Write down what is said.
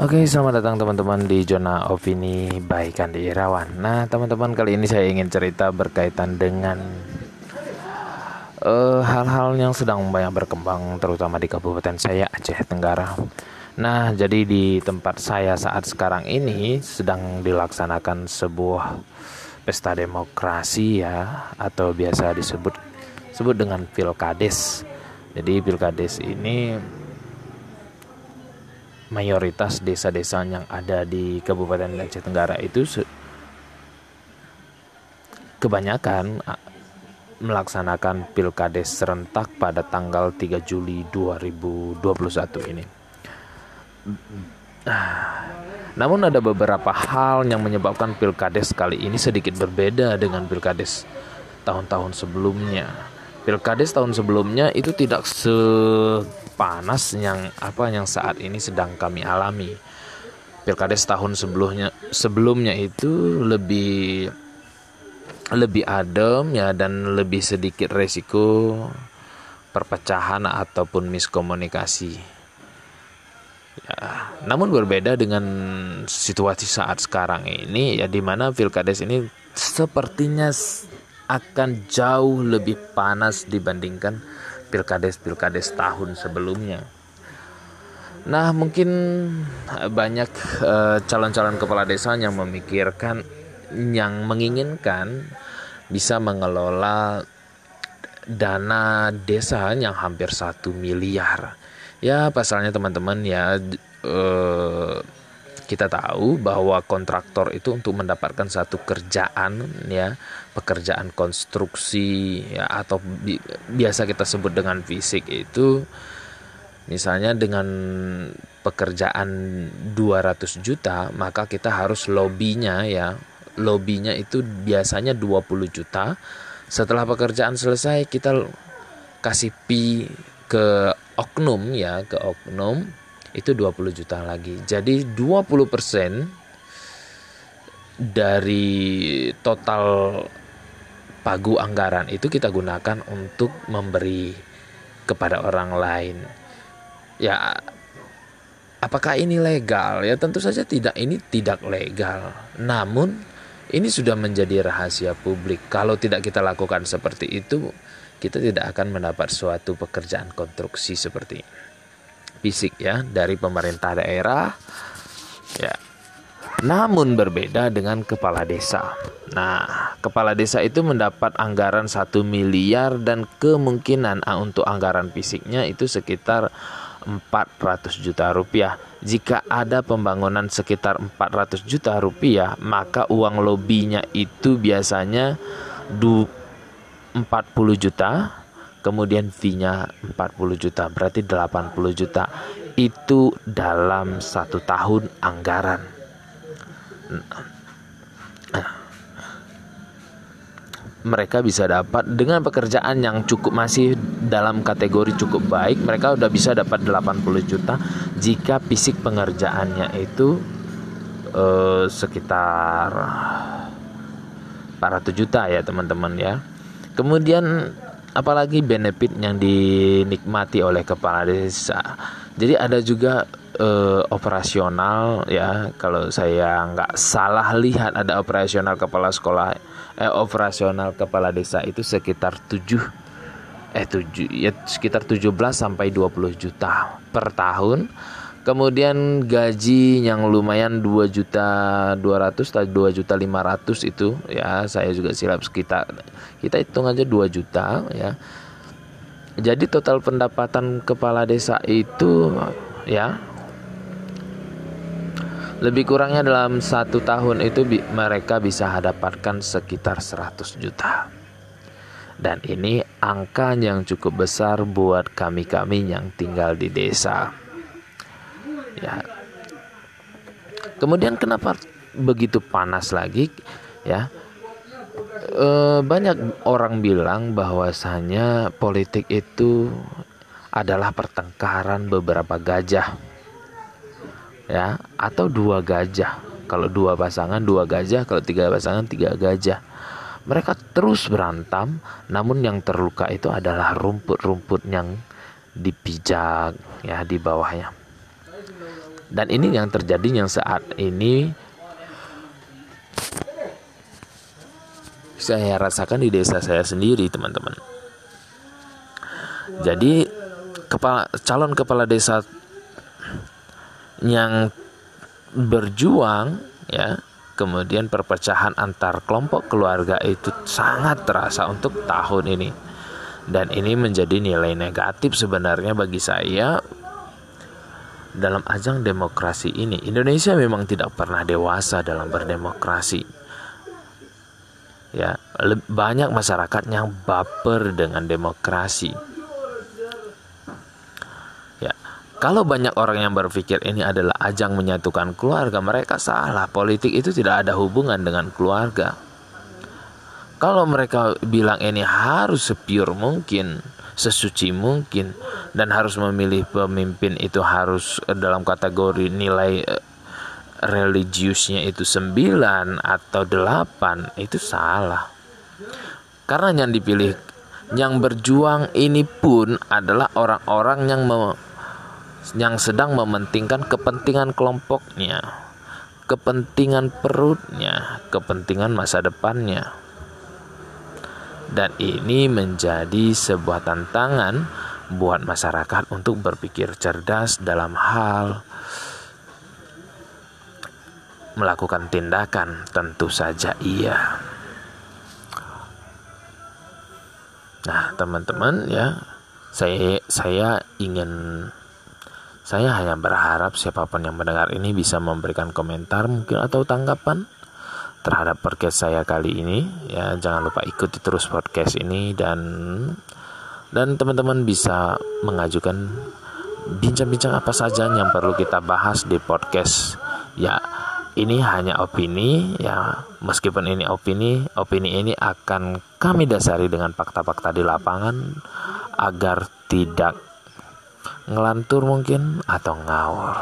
Oke, selamat datang teman-teman di zona opini by Kandi Irawan. Nah, teman-teman kali ini saya ingin cerita berkaitan dengan uh, hal-hal yang sedang banyak berkembang, terutama di kabupaten saya Aceh Tenggara. Nah, jadi di tempat saya saat sekarang ini sedang dilaksanakan sebuah pesta demokrasi ya, atau biasa disebut sebut dengan pilkades. Jadi pilkades ini mayoritas desa-desa yang ada di Kabupaten Aceh Tenggara itu kebanyakan melaksanakan pilkades serentak pada tanggal 3 Juli 2021 ini. Namun ada beberapa hal yang menyebabkan pilkades kali ini sedikit berbeda dengan pilkades tahun-tahun sebelumnya. Pilkades tahun sebelumnya itu tidak se panas yang apa yang saat ini sedang kami alami. Pilkades tahun sebelumnya sebelumnya itu lebih lebih adem ya dan lebih sedikit resiko perpecahan ataupun miskomunikasi. Ya, namun berbeda dengan situasi saat sekarang ini ya di mana pilkades ini sepertinya akan jauh lebih panas dibandingkan pilkades-pilkades tahun sebelumnya. Nah, mungkin banyak calon eh, calon-calon kepala desa yang memikirkan yang menginginkan bisa mengelola dana desa yang hampir satu miliar. Ya, pasalnya teman-teman ya uh, kita tahu bahwa kontraktor itu untuk mendapatkan satu kerjaan ya pekerjaan konstruksi ya atau bi biasa kita sebut dengan fisik itu misalnya dengan pekerjaan 200 juta maka kita harus lobbynya ya. Lobbynya itu biasanya 20 juta. Setelah pekerjaan selesai kita kasih pi ke oknum ya ke oknum itu 20 juta lagi. Jadi 20% dari total pagu anggaran itu kita gunakan untuk memberi kepada orang lain. Ya apakah ini legal? Ya tentu saja tidak ini tidak legal. Namun ini sudah menjadi rahasia publik. Kalau tidak kita lakukan seperti itu, kita tidak akan mendapat suatu pekerjaan konstruksi seperti ini fisik ya dari pemerintah daerah ya namun berbeda dengan kepala desa. Nah, kepala desa itu mendapat anggaran satu miliar dan kemungkinan ah, untuk anggaran fisiknya itu sekitar 400 juta rupiah. Jika ada pembangunan sekitar 400 juta rupiah, maka uang lobbynya itu biasanya 40 juta kemudian fee-nya 40 juta berarti 80 juta. Itu dalam satu tahun anggaran. Mereka bisa dapat dengan pekerjaan yang cukup masih dalam kategori cukup baik mereka udah bisa dapat 80 juta jika fisik pengerjaannya itu eh, sekitar 400 juta ya teman-teman ya. Kemudian apalagi benefit yang dinikmati oleh kepala desa. Jadi ada juga uh, operasional ya kalau saya nggak salah lihat ada operasional kepala sekolah eh operasional kepala desa itu sekitar 7 eh 7 ya sekitar 17 sampai 20 juta per tahun kemudian gaji yang lumayan 2 juta 200 atau 2 juta 500 itu ya saya juga silap sekitar kita hitung aja 2 juta ya. Jadi total pendapatan kepala desa itu ya lebih kurangnya dalam satu tahun itu bi mereka bisa dapatkan sekitar 100 juta. Dan ini angka yang cukup besar buat kami-kami yang tinggal di desa ya. Kemudian kenapa begitu panas lagi? Ya. E, banyak orang bilang bahwasanya politik itu adalah pertengkaran beberapa gajah. Ya atau dua gajah. Kalau dua pasangan dua gajah. Kalau tiga pasangan tiga gajah. Mereka terus berantem namun yang terluka itu adalah rumput-rumput yang dipijak ya di bawahnya dan ini yang terjadi yang saat ini saya rasakan di desa saya sendiri teman-teman. Jadi kepala calon kepala desa yang berjuang ya kemudian perpecahan antar kelompok keluarga itu sangat terasa untuk tahun ini. Dan ini menjadi nilai negatif sebenarnya bagi saya dalam ajang demokrasi ini Indonesia memang tidak pernah dewasa dalam berdemokrasi ya banyak masyarakat yang baper dengan demokrasi Kalau banyak orang yang berpikir ini adalah ajang menyatukan keluarga, mereka salah. Politik itu tidak ada hubungan dengan keluarga. Kalau mereka bilang ini harus sepure mungkin, sesuci mungkin, dan harus memilih pemimpin itu harus dalam kategori nilai eh, religiusnya itu 9 atau 8, itu salah. Karena yang dipilih, yang berjuang ini pun adalah orang-orang yang yang sedang mementingkan kepentingan kelompoknya, kepentingan perutnya, kepentingan masa depannya. Dan ini menjadi sebuah tantangan buat masyarakat untuk berpikir cerdas dalam hal melakukan tindakan, tentu saja iya. Nah, teman-teman ya, saya saya ingin saya hanya berharap siapa pun yang mendengar ini bisa memberikan komentar mungkin atau tanggapan terhadap podcast saya kali ini. Ya, jangan lupa ikuti terus podcast ini dan dan teman-teman bisa mengajukan bincang-bincang apa saja yang perlu kita bahas di podcast. Ya, ini hanya opini ya meskipun ini opini opini ini akan kami dasari dengan fakta-fakta di lapangan agar tidak ngelantur mungkin atau ngawur